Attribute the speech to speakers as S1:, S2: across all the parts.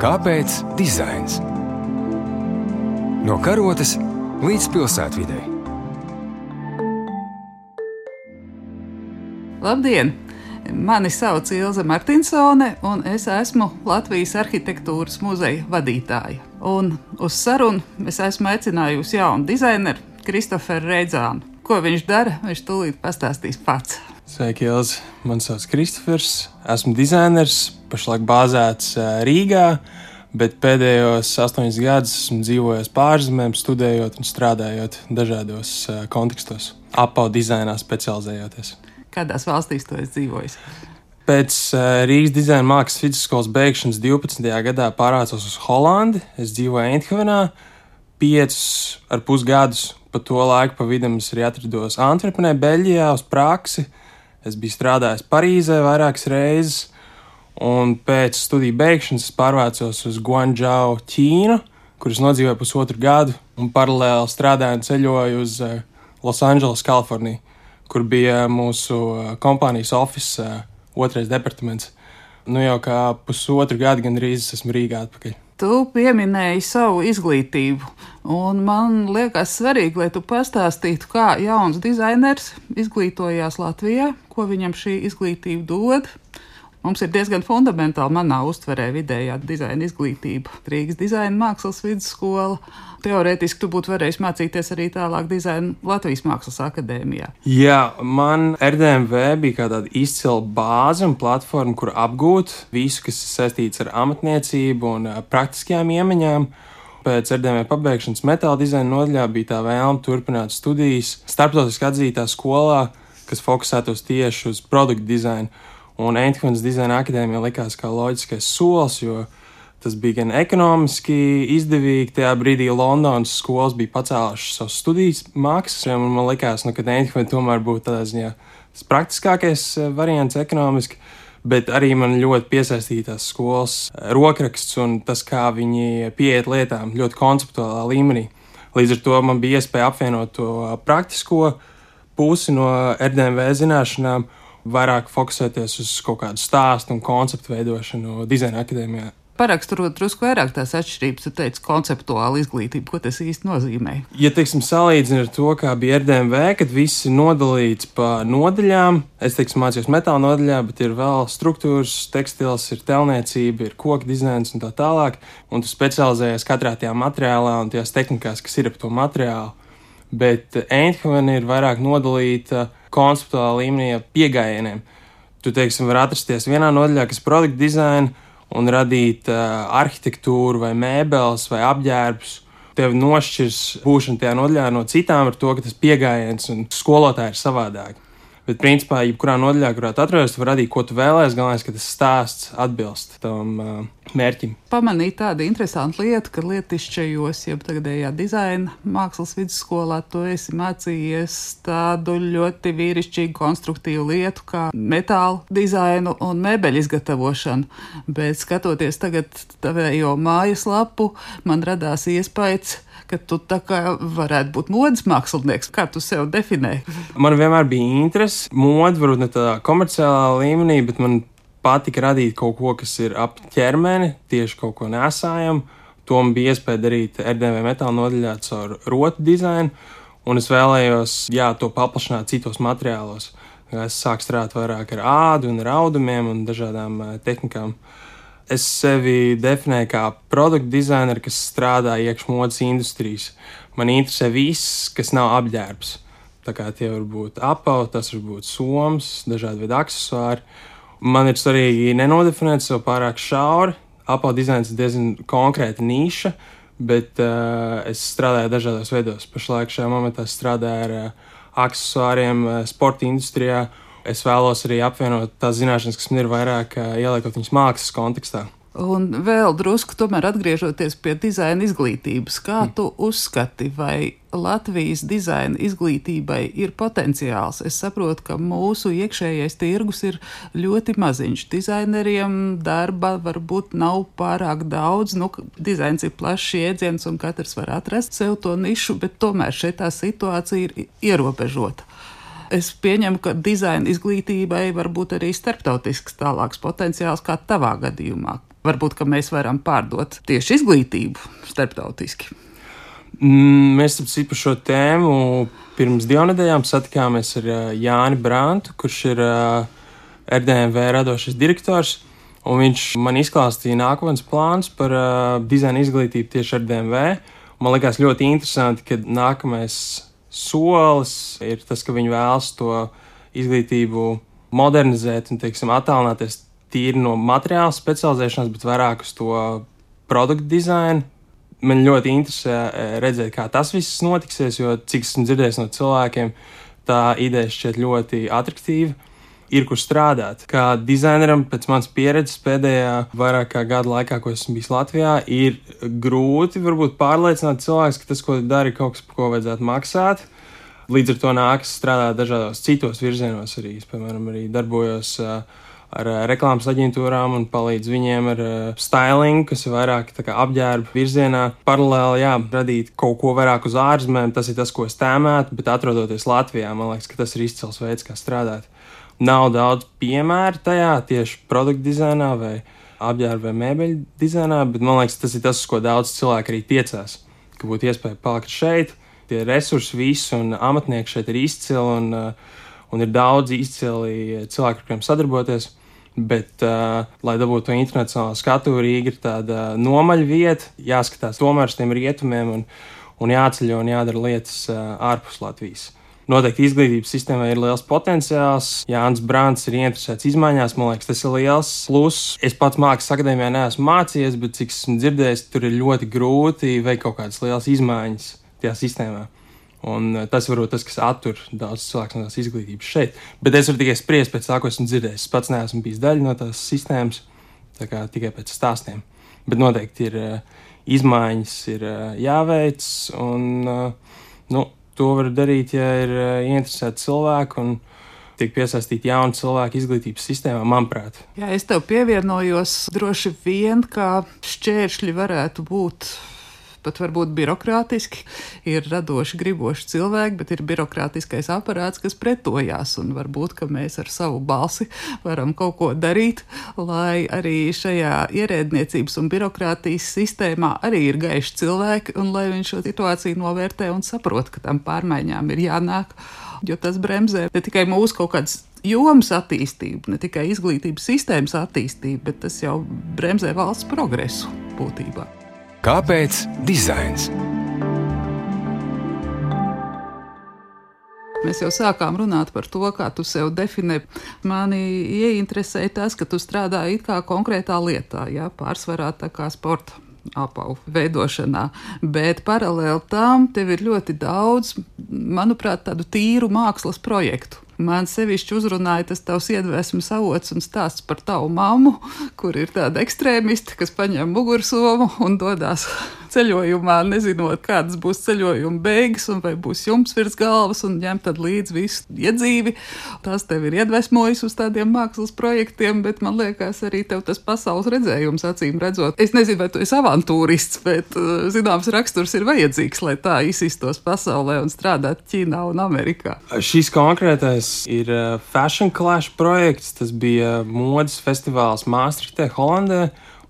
S1: Kāpēc dizains? No karotes līdz pilsētvidai.
S2: Labdien! Mani sauc Ilza Martinsone, un es esmu Latvijas arhitektūras muzeja vadītāja. Un uz sarunu es esmu aicinājusi jaunu dizaineru, Kristoferu Reidzānu. Ko viņš dara, viņš tūlīt pastāstīs pats.
S3: Sveiki, Ilza! Mani sauc Kristofers, esmu dizainers, pašlaik bāzēts Rīgā, bet pēdējos astoņus gadus esmu dzīvojis pārzemēm, studējot un strādājot dažādos kontekstos, apaugu dizainā specializējoties.
S2: Kādās valstīs tu esi dzīvojis?
S3: Pēc Rīgas dizaina mākslas vidusskolas beigšanas 12. gadā pārvācos uz Holandi. Es dzīvoju Eindhovenā, piecus ar pus gadus. Pa to laiku pa vidam es arī atrados Antverpenē, Beļģijā, uz praksi. Es biju strādājis Parīzē vairākas reizes, un pēc studiju beigšanas es pārvācos uz Guangzhou, Ķīnu, kur es nodzīvoju pusotru gadu, un paralēli strādāju un ceļoju uz Losandželosu, Kaliforniju, kur bija mūsu kompānijas oficiāls otrais departaments. Nu jau kā pusotru gadu gandrīz esmu Rīgā atpakaļ.
S2: Tu pieminēji savu izglītību, un man liekas svarīgi, lai tu pastāstītu, kā jauns dizainers izglītojās Latvijā, ko viņam šī izglītība dod. Mums ir diezgan fundamentāli manā uztverē vidējā dizaina izglītība. Rīgas dizaina mākslas vidusskola. Teorētiski tu būtu varējis mācīties arī tālāk dizaina Latvijas Mākslas akadēmijā.
S3: Jā, man RDMV bija kā tāda izcila bāze un platforma, kur apgūt visu, kas saistīts ar amatniecību un praktiskajām iemaņām. Pēc RDMV pabeigšanas metāla dizaina nodaļā bija tā vēlme turpināt studijas starptautiski atzītā skolā, kas fokusētos tieši uz produktu dizainu. Un Eindhovenas dizaina akadēmija likās kā loģiskais solis, jo tas bija gan ekonomiski izdevīgi. Tajā brīdī Londonas skolas bija pacēlušas savus studijas maksas, un man likās, nu, ka Eindhovena tomēr būtu tādā ziņā tas praktiskākais variants ekonomiski. Bet arī man ļoti piesaistīja tās skolas rokraksts un tas, kā viņi pieiet lietām ļoti konceptuālā līmenī. Līdz ar to man bija iespēja apvienot to praktisko pusi no RDMV zināšanām vairāk fokusēties uz kaut kādu stāstu un konceptu veidošanu dizaina akadēmijā.
S2: Paraksturot drusku vairāk tās atšķirības, tu teici, konceptuāla izglītība, ko tas īsti nozīmē.
S3: Ja, teiksim, salīdzinu ar to, kā bija RDMV, kad viss ir nodalīts pa nodaļām, es, teiksim, mācījos metāla nodaļā, bet ir vēl struktūras, tekstils, ir telniecība, ir koku dizains un tā tālāk, un tu specializējies katrā tajā materiālā un tajās tehnikās, kas ir ap to materiālu. Bet Eindhovena ir vairāk nodalīta konceptuālā līmenī pieejamiem. Tu, teiksim, vari atrasties vienā nodaļā, kas ir produkta dizaina, un radīt uh, arhitektūru, vai mēbeles, vai apģērbus. Tev nošķirs būšana tajā nodaļā no citām ar to, ka tas pieejams un skolotāji ir savādāki. Bet, principā, jebkurā nodaļā, kurā tu atrodies, tu vari radīt, ko tu vēlēsies. Galvenais, ka tas stāsts atbilst tam uh, mērķim.
S2: Pamanīju tādu interesantu lietu, ka lietišķajos, jeb tagadējā dizaina mākslas vidusskolā, tu esi mācījies tādu ļoti vīrišķīgu, konstruktīvu lietu kā metāla dizainu un mēbeļu izgatavošanu. Bet skatoties tagad tavējo mājaslapu, man radās iespējas, ka tu tā kā varētu būt modes mākslinieks. Kā tu sev definē?
S3: Man vienmēr bija interese. Mode varbūt ne tādā komerciālā līmenī, bet man patika radīt kaut ko, kas ir ap ķermeni, tieši kaut ko nesājam. To man bija iespēja darīt RDV metāla nodaļā caur rotu dizainu, un es vēlējos jā, to paplašināt citos materiālos. Es sāku strādāt vairāk ar ādu, un ar audumiem un dažādām uh, tehnikām. Es sevi definēju kā produktu dizaineru, kas strādā iekšā modes industrijas. Man interesē viss, kas nav apģērbs. Tā kā tie var būt apaugi, tas var būt somas, dažādi veidi accessori. Man ir svarīgi nenodefinēt sev pārāk šauri. Apauga dizains ir diezgan konkrēta niša, bet uh, es strādāju dažādos veidos. Pašlaik šajā momentā strādāju ar uh, accessoriem, uh, sporta industrijā es vēlos arī apvienot tās zināšanas, kas man ir vairāk ieliekot viņas mākslas kontekstā.
S2: Un vēl drusku tomēr atgriežoties pie dizaina izglītības, kā mm. tu uzskati, vai Latvijas dizaina izglītībai ir potenciāls? Es saprotu, ka mūsu iekšējais tirgus ir ļoti maziņš. Dizaineriem darba varbūt nav pārāk daudz, nu, dizains ir plašs jēdziens un katrs var atrast sev to nišu, bet tomēr šeit tā situācija ir ierobežota. Es pieņemu, ka dizaina izglītībai var būt arī starptautisks tālāks potenciāls, kā tavā gadījumā. Varbūt, ka mēs varam pārdot tieši izglītību starptautiski.
S3: Mm, mēs par šo tēmu pirms divām nedēļām satikāmies ar Jāni Brantu, kurš ir RDMV radošais direktors. Un viņš man izklāstīja nākotnes plānus par dizaina izglītību tieši ar DMV. Man liekas ļoti interesanti, ka nākamais solis ir tas, ka viņi vēlas to izglītību modernizēt un, teiksim, attālināties tīri no materiāla specializēšanās, bet vairāk uz to produktu dizainu. Man ļoti interesē redzēt, kā tas viss notiksies, jo, cik esmu dzirdējis no cilvēkiem, tā ideja šķiet ļoti attraktīva ir kur strādāt. Kā dizaineram, pēc manas pieredzes pēdējā vairāk kā gada laikā, ko esmu bijis Latvijā, ir grūti varbūt pārliecināt cilvēkus, ka tas, ko dari, ir kaut kas, par ko vajadzētu maksāt. Līdz ar to nākas strādāt dažādos citos virzienos arī. Es, piemēram, arī darbojos ar reklāmas aģentūrām un palīdz viņiem ar stylingu, kas ir vairāk apģērba virzienā. Paralēli, jā, radīt kaut ko vairāk uz ārzemēm, tas ir tas, ko es tēmētu, bet atrodoties Latvijā, man liekas, ka tas ir izcils veids, kā strādāt. Nav daudz piemēru tajā tieši produktu dizainā vai apģērba vai mēbeļu dizainā, bet man liekas, tas ir tas, ko daudz cilvēku arī tiecās. Ka būtu iespēja palikt šeit, tie resursi visi un amatnieki šeit ir izcili un, uh, un ir daudz izcili cilvēku, ar kuriem sadarboties. Bet, uh, lai dabūtu to internacionālo skatu, Rīga ir tāda nomaļa vieta, jāskatās tomēr uz tiem rietumiem un, un jāceļo un jādara lietas uh, ārpus Latvijas. Noteikti izglītības sistēmai ir liels potenciāls. Jānis Brāns ir interesēts izmaiņās. Man liekas, tas ir liels pluss. Es pats mākslas akadēmijā neesmu mācījies, bet cik esmu dzirdējis, tur ir ļoti grūti veikt kaut kādas lielas izmaiņas tajā sistēmā. Un eh, tas varbūt tas, kas attur daudz cilvēku no tās izglītības šeit. Bet es varu tikai spriest pēc tā, ko esmu dzirdējis. Es pats neesmu bijis daļa no tās sistēmas, tā kā tikai pēc stāstiem. Bet noteikti ir uh, izmaiņas, ir uh, jāveic. Un, uh, nu, to var darīt, ja ir eh, ieinteresēti cilvēki un tiek piesaistīti jauni cilvēki izglītības sistēmā, manuprāt.
S2: Jā, es tev pievienojos droši vien, ka šķēršļi varētu būt pat varbūt birokrātiski. Ir radoši, griboši cilvēki, bet ir birokrātiskais aparāts, kas pretojās. Un varbūt mēs ar savu balsi varam kaut ko darīt, lai arī šajā ierēdniecības un birokrātijas sistēmā arī ir gaiši cilvēki, un lai viņi šo situāciju novērtē un saprot, ka tam pārmaiņām ir jānāk. Jo tas bremzē ne tikai mūsu kaut kādas jomas attīstību, ne tikai izglītības sistēmas attīstību, bet tas jau bremzē valsts progresu būtībā.
S1: Kāpēc dizains?
S2: Mēs jau sākām runāt par to, kā tu sev definē. Mani ieinteresēja tas, ka tu strādā it kā konkrētā lietā, jā, pārsvarā tā kā sporta apavu veidošanā, bet paralēli tam tev ir ļoti daudz, manuprāt, tādu tīru mākslas projektu. Man sevišķi uzrunāja tas tavs iedvesmas avots un stāsts par tavu mammu, kur ir tāda ekstrēmista, kas paņem mugursomu un dodas ceļojumā, nezinot, kādas būs ceļojuma beigas, un vai būs jums virs galvas, un ņemt līdzi visu iedzīvi. Tas tev ir iedvesmojis uz tādiem mākslas projektiem, bet man liekas, arī tev tas pasaules redzējums, acīm redzot. Es nezinu, vai tu esi avantūrists, bet uh, zināms raksturs ir vajadzīgs, lai tā izsistos pasaulē un strādātu Ķīnā un Amerikā.
S3: Šis konkrētais ir uh, Fashion Clash projekts. Tas bija modes festivāls Maastrichtē, Holandē.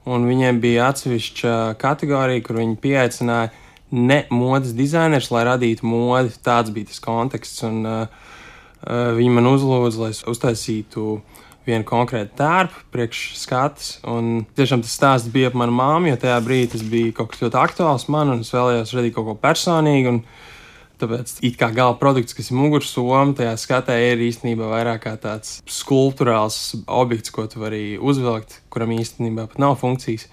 S3: Un viņiem bija atsevišķa kategorija, kur viņi pieaicināja ne modes dizainerus, lai radītu modi. Tāds bija tas konteksts. Un, uh, uh, viņi man uzlūdza, lai es uztaisītu vienu konkrētu tērpu, priekšskats. Un tiešām tas stāsts bija par manu māmu, jo tajā brīdī tas bija kaut kas ļoti aktuāls man, un es vēlējos radīt kaut ko personīgu. Un, Tāpēc it kā gala produkts, kas ir mugursoma, tajā skatē ir īstenībā vairāk kā tāds skulptūrāls objekts, ko tu vari uzvilkt, kuram īstenībā pat nav funkcijas.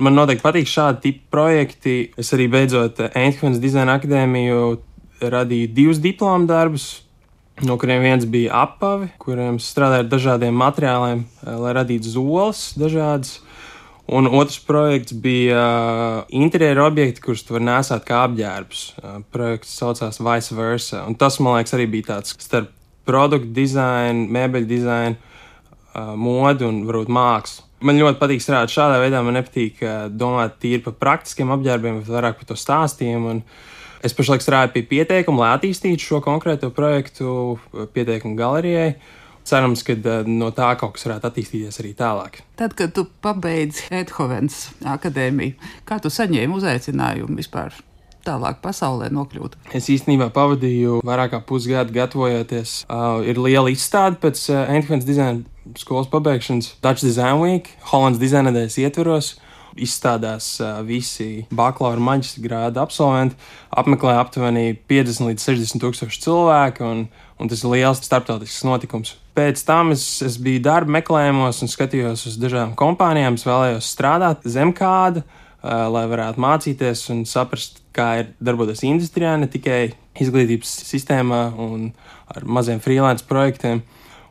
S3: Man noteikti patīk šādi tipi projekti. Es arī beidzot Eindhovenas dizaina akadēmiju radīju divus diplomu darbus, no kuriem viens bija apavi, kuriem strādāja ar dažādiem materiāliem, lai radītu zoles dažādas. Un otrs projekts bija uh, interjera objekti, kurus tu vari nesāt kā apģērbs. Uh, projekts saucās Vice Versa. Un tas, man liekas, arī bija tāds starp produktu dizainu, mēbeļu dizainu, uh, modu un varbūt mākslu. Man ļoti patīk strādāt šādā veidā. Man nepatīk domāt tīri par praktiskiem apģērbiem, bet vairāk par to stāstiem. Es pašlaik strādāju pie pieteikuma, lai attīstītu šo konkrēto projektu pieteikumu galerijai. Cerams, ka no tā kaut kas varētu attīstīties arī tālāk.
S2: Tad, kad tu pabeidzi Eidhovens akadēmiju, kā tu saņēmi uzaicinājumu vispār tālāk pasaulē nokļūt?
S3: Es īstenībā pavadīju vairāk kā pusgadu gatavojoties. Uh, ir liela izstāde pēc uh, Eindhovenas dizaina skolas pabeigšanas, Dutch Design Week, Hollandas dizaina nedēļas ietveros. Izstādās visi bakalaura maģistra grāda absolventi, apmeklē aptuveni 50 līdz 60 tūkstoši cilvēku, un, un tas ir liels starptautisks notikums. Pēc tam es, es biju darba meklējumos un skatījos uz dažādām kompānijām. Es vēlējos strādāt zem kāda, uh, lai varētu mācīties un saprast, kā ir darboties industrijā, ne tikai izglītības sistēmā un ar maziem freelance projektiem.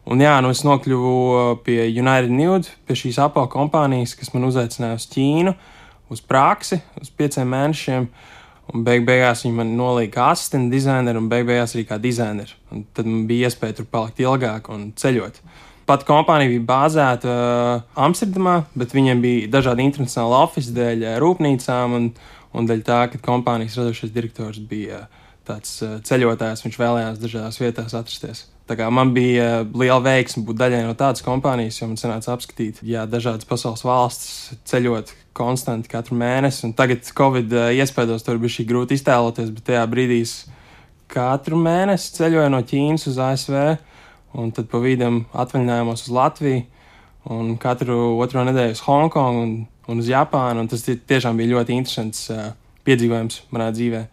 S3: Un jā, nu es nokļuvu pie United Nude, pie šīs Apple kompānijas, kas man uzaicināja uz Ķīnu, uz praksi, uz pieciem mēnešiem. Un beig beigās viņi man nolika kā asistentu dizaineru, un beig beigās arī kā dizaineru. Un tad man bija iespēja tur palikt ilgāk un ceļot. Pat kompānija bija bāzēta uh, Amsterdamā, bet viņiem bija dažādi internacionāli oficiāli dēļ uh, rūpnīcām. Un, Un dēļ tā, ka kompānijas radošais direktors bija tāds eh, ceļotājs, viņš vēlējās dažādās vietās atrasties. Tā kā man bija liela veiksme būt daļai no tādas kompānijas, jo man sanāca apskatīt jā, dažādas pasaules valstis, ceļot konstanti katru mēnesi. Un tagad, Covid eh, iespējos, tur bija šī grūti iztēloties, bet tajā brīdī katru mēnesi ceļoju no Ķīnas uz ASV, un tad pa vidam atvaļinājumos uz Latviju, un katru otro nedēļu uz Hongkongu un uz Japānu. Un tas tiešām bija ļoti interesants uh, piedzīvojums manā dzīvē.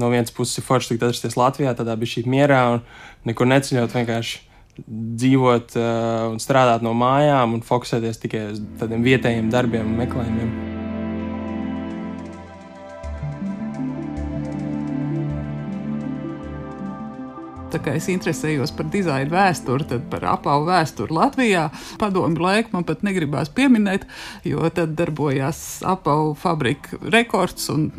S3: No vienas puses, ir forši tikt atrasties Latvijā, tādā bija šī mierā un nekur neceļot, vienkārši dzīvot uh, un strādāt no mājām un fokusēties tikai uz tādiem vietējiem darbiem un meklējumiem.
S2: Tā kā es interesējos par dizaina vēsturi, tad par apavu vēsturi Latvijā. Padomu laiku man pat negribās pieminēt, jo tad darbojās apavu fabrika rekords un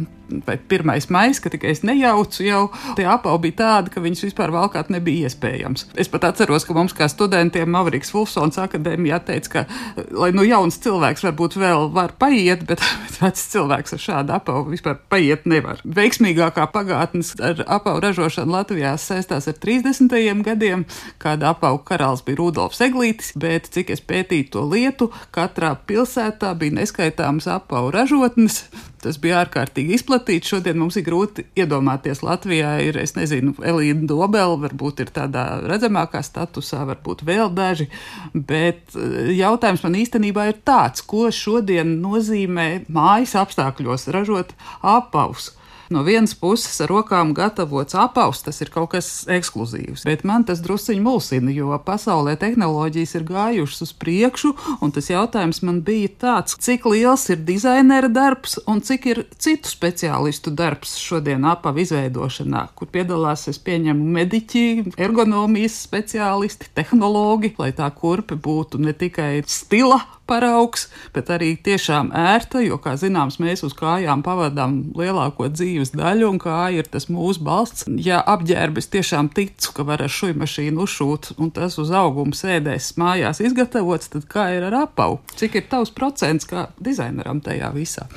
S2: vai pirmais maijs, ka tikai es nejaucu jau, tie apavi bija tādi, ka viņus vispār valkāt nebija iespējams. Es pat atceros, ka mums kā studentiem Mavriks Fulsons akadēmijā teica, ka, lai nu jauns cilvēks varbūt vēl var paiet, bet vecs cilvēks ar šādu apavu vispār paiet nevar. Veiksmīgākā pagātnes ar apavu ražošanu Latvijā saistās ar 30. gadiem, kāda apavu karalis bija Rudolfs Eglītis, bet cik es pētīju to lietu, katrā pilsētā bija neskaitāmas apavu ražotnes. Tas bija ārkārtīgi izplatīts. Šodien mums ir grūti iedomāties, Latvijā ir, es nezinu, Elīna Dobela, varbūt ir tādā redzamākā statusā, varbūt vēl daži. Bet eh, jautājums man īstenībā ir tāds, ko šodien nozīmē mājas apstākļos ražot apavus no vienas puses ar rokām gatavots apaus, tas ir kaut kas ekskluzīvs. Bet man tas drusciņi mulsina, jo pasaulē tehnoloģijas ir gājušas uz priekšu, un tas jautājums man bija tāds, cik liels ir dizainera darbs un cik ir citu speciālistu darbs šodien apavu izveidošanā, kur piedalās, es pieņemu, mediķi, ergonomijas speciālisti, tehnologi, lai tā kurpe būtu ne tikai stila paraugs, bet arī tiešām ērta, jo, kā zināms, mēs uz kājām pavadām lielāko dzīves daļu, un kāja ir tas mūsu balsts. Ja apģērbis tiešām ticu, ka var ar šo mašīnu uzšūt, un tas uz auguma sēdēs mājās izgatavots, tad kā ir ar apavu? Cik ir tavs procents kā dizaineram tajā visā?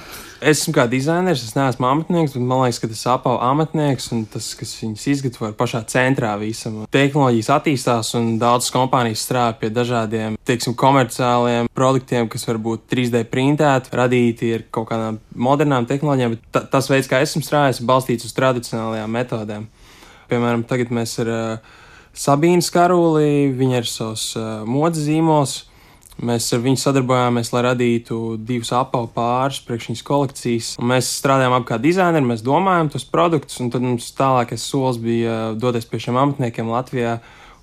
S3: esmu kā dizainers, es neesmu amatnieks, bet man liekas, ka tas apau amatnieks un tas, kas viņus izgatavo, ir pašā centrā visam. Tehnoloģijas attīstās un daudzas kompānijas strādā pie dažādiem, teiksim, komerciāliem produktiem, kas var būt 3D printēti, radīti ar kaut kādām modernām tehnoloģijām, bet tas veids, kā esmu strādājis, ir balstīts uz tradicionālajām metodēm. Piemēram, tagad mēs ar uh, Sabīnu Skaruli, viņa ir savs uh, modes zīmols Mēs ar viņu sadarbojāmies, lai radītu divus apavu pārus priekš viņas kolekcijas. Un mēs strādājām ap kā dizaineri, mēs domājām tos produktus, un tad mums tālākais solis bija doties pie šiem amatniekiem Latvijā.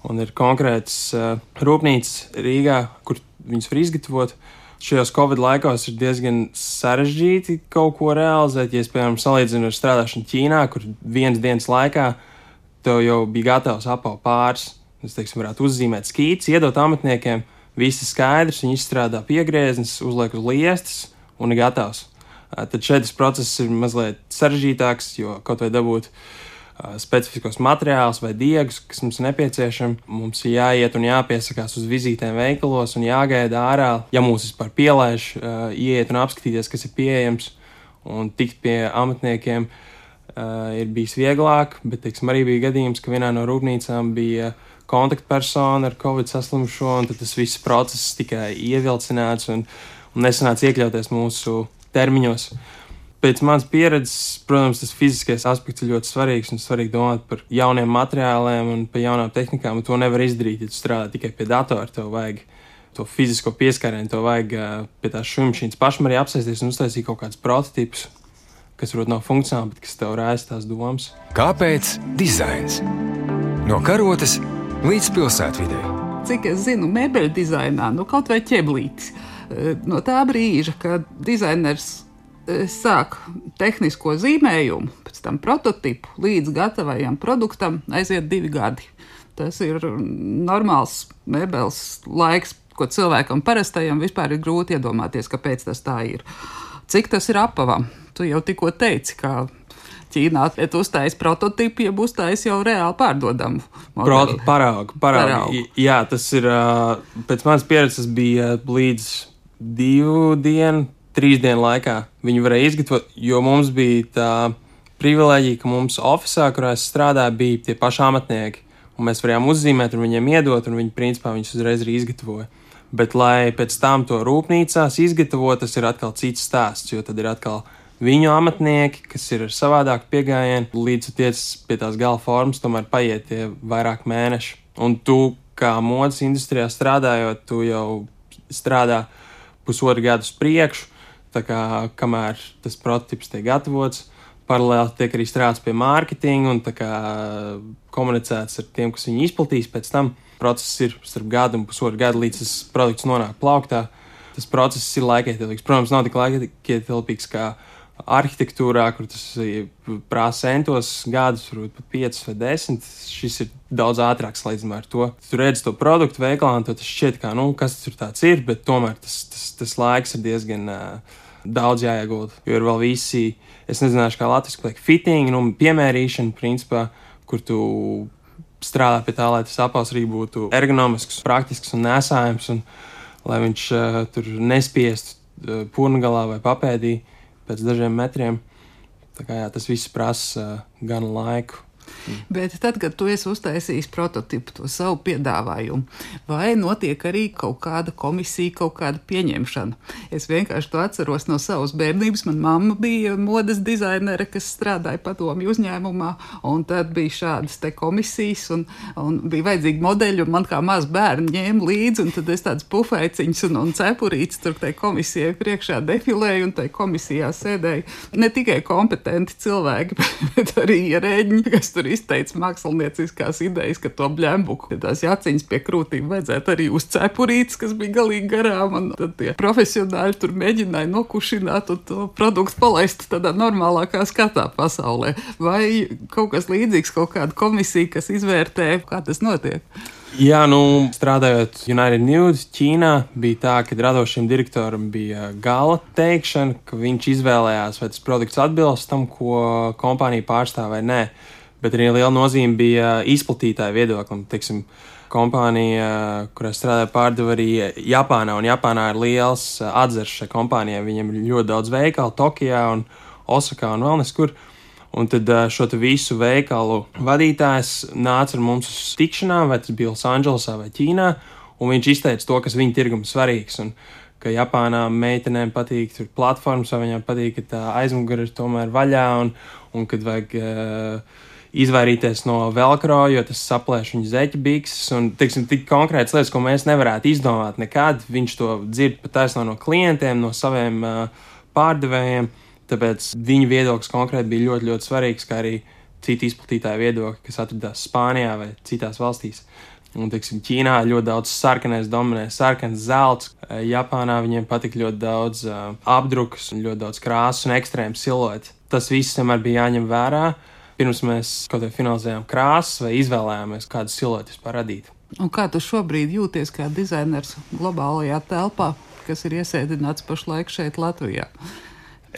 S3: Un ir konkrēts uh, rūpnīcas Rīgā, kur viņas var izgatavot. Šajos Covid laikos ir diezgan sarežģīti kaut ko realizēt. Ja es, piemēram, salīdzinu ar strādāšanu Ķīnā, kur vienas dienas laikā tev jau bija gatavs apavu pāris. Es teiksim, varētu uzzīmēt skīts, iedot amatniekiem viss ir skaidrs, viņi izstrādā piegrieznes, uzliek uz liestas un ir gatavs. Tad šeit tas process ir mazliet sarežģītāks, jo kaut vai dabūt specifiskos materiālus vai diegus, kas mums ir nepieciešami. Mums ir jāiet un jāpiesakās uz vizītēm veikalos un jāgaida ārā, ja mūs vispār pielaiž, iet un apskatīties, kas ir pieejams un tikt pie amatniekiem. uh, ir bijis vieglāk, bet, teiksim, arī bija gadījums, ka vienā no rūpnīcām bija kontaktpersona ar covid saslimušo, un tas viss process tikai ievilcināts un, un nesanāca iekļauties mūsu termiņos. Pēc manas pieredzes, protams, tas fiziskais aspekts ir ļoti svarīgs un svarīgi domāt par jauniem materiāliem un par jaunām tehnikām. To nevar izdarīt, ja tu strādā tikai pie datora. Tev vajag to fizisko pieskārienu, tev vajag pie tās šūmašīnas pašam arī apsēsties un uztaisīt kaut kādus prototipus, kas varbūt nav funkcionāli, bet kas tev raisa tās domas.
S1: Kāpēc dizains? No karotes līdz pilsētvidē.
S2: Cik es zinu, mēbeļu dizainā, nu kaut vai ķeblītis. No tā brīža, kad dizainers sāk tehnisko zīmējumu, pēc tam prototipu līdz gatavajam produktam, aiziet divi gadi. Tas ir normāls mēbeles laiks, ko cilvēkam parastajam vispār ir grūti iedomāties, kāpēc tas tā ir. Cik tas ir apavam? Tu jau tikko teici, ka Ķīnā ir uztaisījis prototipu, ja būs taisījis jau reāli pārdodamu.
S3: Paraugu, paraugu. paraugu. Jā, tas ir pēc manas pieredzes bija līdz divu dienu trīs dienu laikā viņi varēja izgatavot, jo mums bija tā privilēģija, ka mums oficiālā, kurā es strādāju, bija tie paši amatnieki. Un mēs varējām uzzīmēt un viņiem iedot, un viņi principā viņus uzreiz arī izgatavoja. Bet, lai pēc tam to rūpnīcās izgatavotu, tas ir atkal cits stāsts, jo tad ir atkal viņu amatnieki, kas ir ar savādāku pieejamību, līdz tiec pie tās gala formas, tomēr paiet tie vairāk mēneši. Un tu, kā modes industrijā strādājot, tu jau strādā pusotru gadu uz priekšu, kā, kamēr tas prototyps tiek gatavots. Paralēli tiek arī strādāts pie mārketinga un kā, komunicēts ar tiem, kas viņu izplatīs. Pēc tam process ir starp gadu un pusotru gadu, līdz tas produkts nonāk plauktā. Tas process ir laikietilpīgs. Protams, nav tik laikietilpīgs kā arhitektūrā, kur tas prasa centos gadus, varbūt pat 5 vai 10. Šis ir daudz ātrāks salīdzinājumā ar to. Tu redz to produktu veikalā, un tas šķiet, kā, nu, kas tas tur tāds ir, bet tomēr tas, tas, tas laiks ir diezgan. Uh, daudz jāiegulda. Jo ir vēl visi, es nezinu, kā latviešu pateikt, fitting, nu, piemērīšana, principā, kur tu strādā pie tā, lai tas apels arī būtu ergonomisks, praktisks un nesājams, un lai viņš uh, tur nespiestu uh, purngalā vai papēdī pēc dažiem metriem. Tā kā jā, tas viss prasa uh, gan laiku,
S2: Bet tad, kad tu esi uztaisījis prototipu, to savu piedāvājumu, vai notiek arī kaut kāda komisija, kaut kāda pieņemšana? Es vienkārši to atceros no savas bērnības. Manā mamma bija modes dizainere, kas strādāja padomju uzņēmumā, un tad bija šādas komisijas, un, un bija vajadzīgi modeļi, un man kā maz bērni ņēma līdzi, un tad es tādas pufēciņas un, un cepurītes tur tai komisijai priekšā defilēju, un tai komisijā sēdēja ne tikai kompetenti cilvēki, bet arī ierēģi, kas tur izteica mākslinieckās idejas, ka to bļembuku, ja tās jaciņas pie krūtīm vajadzētu arī uz cepurītes, kas bija galīgi garām, un tad tie profesionāļi tur mēģināja nokušināt un to produktu palaist tādā normālākā skatā pasaulē. Vai kaut kas līdzīgs, kaut kāda komisija, kas izvērtē, kā tas notiek?
S3: Jā, nu, strādājot United News, Ķīnā, bija tā, ka radošiem direktoram bija gala teikšana, ka viņš izvēlējās, vai tas produkts atbilst tam, ko kompānija pārstāv vai nē bet arī liela nozīme bija izplatītāja viedoklim. Teiksim, kompānija, kurā strādāja, pārdeva arī Japānā, un Japānā ir liels atzars šai kompānijai. Viņiem ir ļoti daudz veikalu Tokijā un Osakā un vēl neskur. Un tad šo visu veikalu vadītājs nāca ar mums uz tikšanām, vai tas bija Losandželosā vai Ķīnā, un viņš izteica to, kas viņa tirgum svarīgs. Un, ka Japānā meitenēm patīk tur platformas, vai viņām patīk, ka tā aizmugure ir tomēr vaļā, un, un kad vajag uh, izvairīties no velcro, jo tas saplēš viņa zeķa bikses. Un, teiksim, tik konkrētas lietas, ko mēs nevarētu izdomāt nekad. Viņš to dzird pat taisno no klientiem, no saviem uh, pārdevējiem. Tāpēc viņa viedoklis konkrēti bija ļoti, ļoti svarīgs, kā arī citu izplatītāju viedokļi, kas atradās Spānijā vai citās valstīs. Un, teiksim, Ķīnā ļoti daudz sarkanais dominē, sarkans zelts. Japānā viņiem patika ļoti daudz uh, apdrukas, ļoti daudz krāsas un ekstrēmu siluetu. Tas viss vienmēr bija jāņem vērā. Uh, pirms mēs kaut kā finalizējām krāsas vai izvēlējāmies kādu siluetu vispār radīt.
S2: Un kā tu šobrīd jūties kā dizainers globālajā telpā, kas ir iesēdināts pašlaik šeit Latvijā?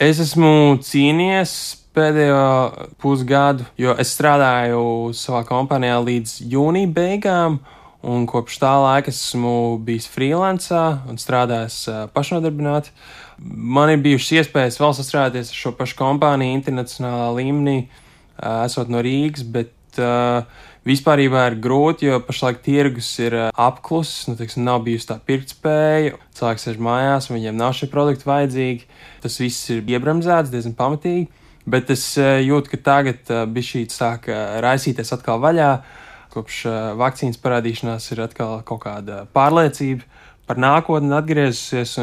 S3: Es esmu cīnījies pēdējo pusgadu, jo es strādāju savā kompānijā līdz jūnija beigām. Un kopš tā laika esmu bijis freelancā un strādājis pašnodarbināti. Man ir bijušas iespējas vēl sastrādāties ar šo pašu kompāniju internacionālā līmenī. Esot no Rīgas, bet vispār ir grūti, jo pašlaik tirgus ir apklusis, nu, teiksim, nav bijusi tā pirktspēja. Cilvēks sēž mājās, viņiem nav šie produkti vajadzīgi. Tas viss ir iebremzēts diezgan pamatīgi. Bet es jūtu, ka tagad bija šī sāk raisīties atkal vaļā. Kopš vakcīnas parādīšanās ir atkal kaut kāda pārliecība par nākotni atgriezusies.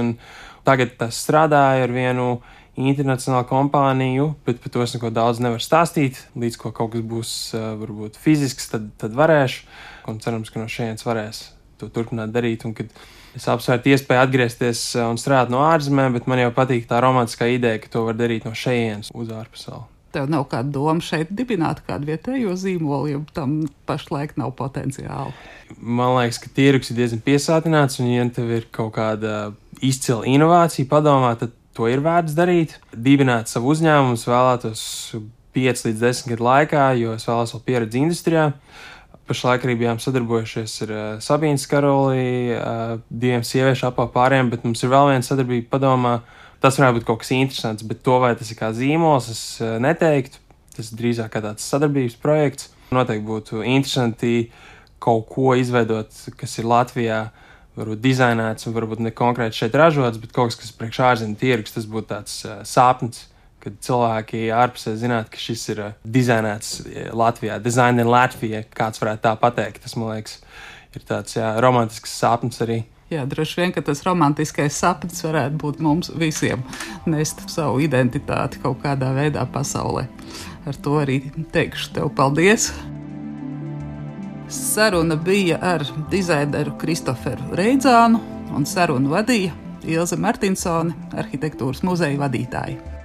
S3: Tagad tas strādāja ar vienu internacionālu kompāniju, bet par to es neko daudz nevaru stāstīt. Līdz ko kaut kas būs varbūt fizisks, tad, tad varēšu. Un cerams, ka no šejienes varēs to turpināt darīt. Un kad es apsvērtu iespēju atgriezties un strādāt no ārzemēm, bet man jau patīk tā romantiskā ideja, ka to var darīt no šejienes uz ārpasauli.
S2: Tev nav kāda doma šeit dibināt kādu vietējo zīmolu, jo tam pašlaik nav potenciāla.
S3: Man liekas, ka tirgus ir diezgan piesātināts, un, ja tev ir kaut kāda izcila inovācija padomā, tad to ir vērts darīt. Dibināt savu uzņēmumu, vēlētos 5 līdz 10 gadu laikā, jo es vēlos vēl pieredzi industrijā. Pašlaik arī bijām sadarbojušies ar uh, Sabīnu Skaroli, uh, diviem sieviešu apgājējiem, bet mums ir vēl viena sadarbība padomā. Tas varētu būt kaut kas interesants, bet to vai tas ir kā zīmols, es uh, neteiktu. Tas drīzāk kā tāds sadarbības projekts. Noteikti būtu interesanti kaut ko izveidot, kas ir Latvijā uh, varbūt dizainēts un varbūt ne konkrēti šeit ražots, bet kaut kas, kas priekš ārzemju tirgus, tas būtu tāds uh, sapnis. Kad cilvēki ārpusē zinātu, ka šis ir uh, dizainēts Latvijā, dizainē Latvijā, kāds varētu tā pateikt. Tas, man liekas, ir tāds jā, romantisks sapnis arī.
S2: Jā, droši vien, tas romantiskais sapnis varētu būt mums visiem, nest savu identitāti kaut kādā veidā pasaulē. Ar to arī teikšu tev paldies! Saruna bija ar dizaineru Kristoferu Reidzānu un sarunu vadīja Ilze Martinsone, arhitektūras muzeja vadītāja.